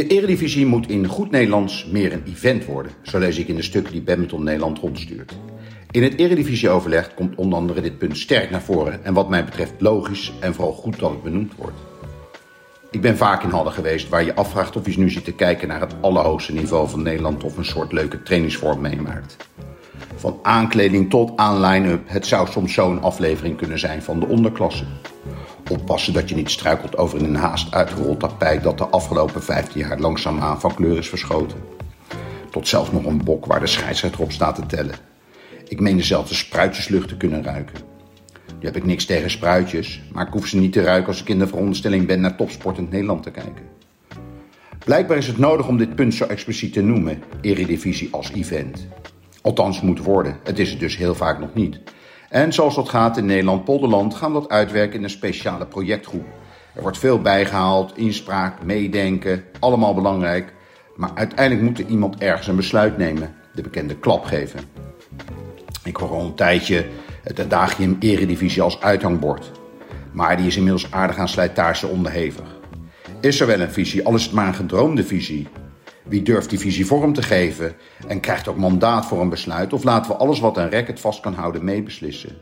De Eredivisie moet in goed Nederlands meer een event worden, zo lees ik in de stukken die Badminton Nederland rondstuurt. In het Eredivisie-overleg komt onder andere dit punt sterk naar voren en wat mij betreft logisch en vooral goed dat het benoemd wordt. Ik ben vaak in Hadden geweest waar je afvraagt of je nu zit te kijken naar het allerhoogste niveau van Nederland of een soort leuke trainingsvorm meemaakt. Van aankleding tot aan line-up, het zou soms zo'n aflevering kunnen zijn van de onderklasse. Oppassen dat je niet struikelt over een haast uitgerold tapijt dat de afgelopen 15 jaar langzaamaan van kleur is verschoten. Tot zelfs nog een bok waar de scheidsrechter op staat te tellen. Ik meen zelfs de spruitjeslucht te kunnen ruiken. Nu heb ik niks tegen spruitjes, maar ik hoef ze niet te ruiken als ik in de veronderstelling ben naar topsportend Nederland te kijken. Blijkbaar is het nodig om dit punt zo expliciet te noemen, Eredivisie als event. Althans moet worden, het is het dus heel vaak nog niet. En zoals dat gaat in Nederland-Polderland gaan we dat uitwerken in een speciale projectgroep. Er wordt veel bijgehaald, inspraak, meedenken, allemaal belangrijk. Maar uiteindelijk moet er iemand ergens een besluit nemen, de bekende klap geven. Ik hoor al een tijdje het adagium eredivisie als uithangbord. Maar die is inmiddels aardig aan slijtage onderhevig. Is er wel een visie, al is het maar een gedroomde visie? Wie durft die visie vorm te geven en krijgt ook mandaat voor een besluit? Of laten we alles wat een racket vast kan houden meebeslissen?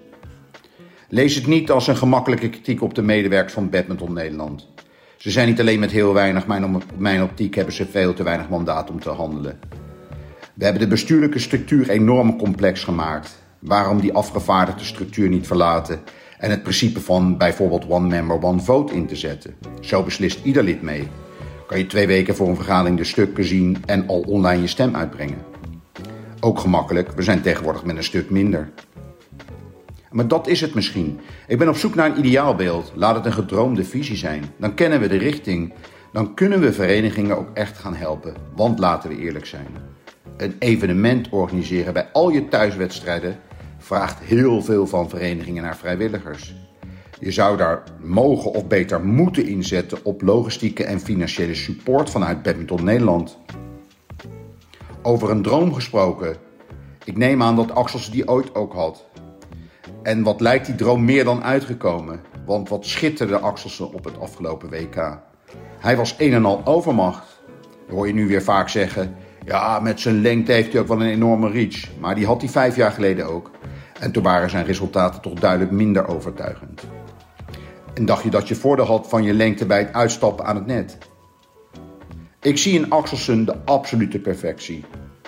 Lees het niet als een gemakkelijke kritiek op de medewerkers van Badminton Nederland. Ze zijn niet alleen met heel weinig, maar in mijn optiek hebben ze veel te weinig mandaat om te handelen. We hebben de bestuurlijke structuur enorm complex gemaakt. Waarom die afgevaardigde structuur niet verlaten en het principe van bijvoorbeeld one member, one vote in te zetten? Zo beslist ieder lid mee kan je twee weken voor een vergadering de stukken zien en al online je stem uitbrengen. Ook gemakkelijk, we zijn tegenwoordig met een stuk minder. Maar dat is het misschien. Ik ben op zoek naar een ideaalbeeld. Laat het een gedroomde visie zijn. Dan kennen we de richting. Dan kunnen we verenigingen ook echt gaan helpen. Want laten we eerlijk zijn. Een evenement organiseren bij al je thuiswedstrijden vraagt heel veel van verenigingen naar vrijwilligers. Je zou daar mogen of beter moeten inzetten op logistieke en financiële support vanuit Badminton Nederland. Over een droom gesproken. Ik neem aan dat Axels die ooit ook had. En wat lijkt die droom meer dan uitgekomen? Want wat schitterde Axelsen op het afgelopen WK? Hij was een en al overmacht. Dat hoor je nu weer vaak zeggen. Ja, met zijn lengte heeft hij ook wel een enorme reach. Maar die had hij vijf jaar geleden ook. En toen waren zijn resultaten toch duidelijk minder overtuigend. En dacht je dat je voordeel had van je lengte bij het uitstappen aan het net? Ik zie in Axelsen de absolute perfectie.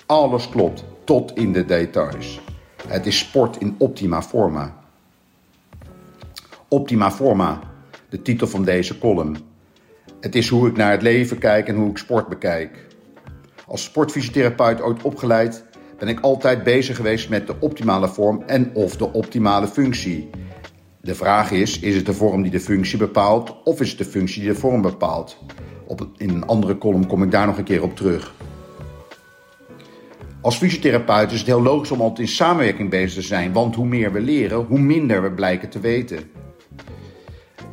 Alles klopt, tot in de details. Het is sport in optima forma. Optima forma, de titel van deze column. Het is hoe ik naar het leven kijk en hoe ik sport bekijk. Als sportfysiotherapeut ooit opgeleid ben ik altijd bezig geweest met de optimale vorm en of de optimale functie. De vraag is, is het de vorm die de functie bepaalt of is het de functie die de vorm bepaalt? Op, in een andere column kom ik daar nog een keer op terug. Als fysiotherapeut is het heel logisch om altijd in samenwerking bezig te zijn, want hoe meer we leren, hoe minder we blijken te weten.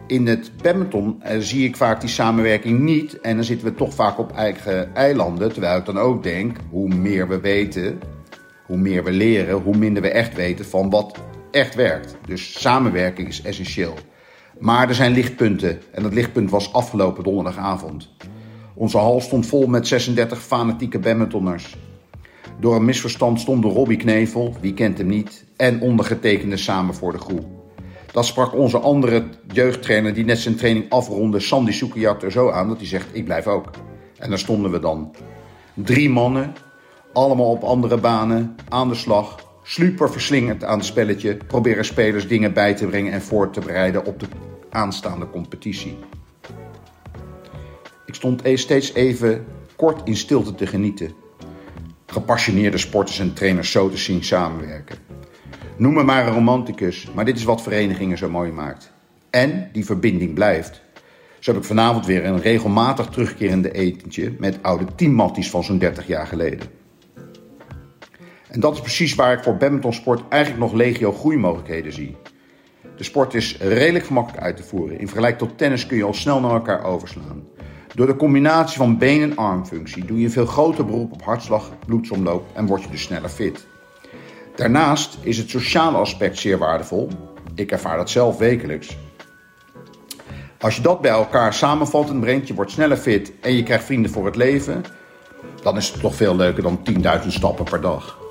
In het badminton eh, zie ik vaak die samenwerking niet en dan zitten we toch vaak op eigen eilanden, terwijl ik dan ook denk, hoe meer we weten, hoe meer we leren, hoe minder we echt weten van wat echt werkt. Dus samenwerking is essentieel. Maar er zijn lichtpunten en dat lichtpunt was afgelopen donderdagavond. Onze hal stond vol met 36 fanatieke badmintonners. Door een misverstand stonden Robbie Knevel, wie kent hem niet, en ondergetekende samen voor de groep. Dat sprak onze andere jeugdtrainer die net zijn training afronde, Sandy Soekijat, er zo aan dat hij zegt, ik blijf ook. En daar stonden we dan. Drie mannen, allemaal op andere banen, aan de slag, Sluper verslingerd aan het spelletje, proberen spelers dingen bij te brengen en voor te bereiden op de aanstaande competitie. Ik stond e- steeds even kort in stilte te genieten. Gepassioneerde sporters en trainers zo te zien samenwerken. Noem me maar een romanticus, maar dit is wat verenigingen zo mooi maakt. En die verbinding blijft. Zo heb ik vanavond weer een regelmatig terugkerende etentje met oude teammatties van zo'n 30 jaar geleden. En dat is precies waar ik voor badmintonsport eigenlijk nog legio groeimogelijkheden zie. De sport is redelijk gemakkelijk uit te voeren. In vergelijking tot tennis kun je al snel naar elkaar overslaan. Door de combinatie van been- en armfunctie doe je een veel groter beroep op hartslag, bloedsomloop en word je dus sneller fit. Daarnaast is het sociale aspect zeer waardevol. Ik ervaar dat zelf wekelijks. Als je dat bij elkaar samenvattend brengt, je wordt sneller fit en je krijgt vrienden voor het leven, dan is het toch veel leuker dan 10.000 stappen per dag.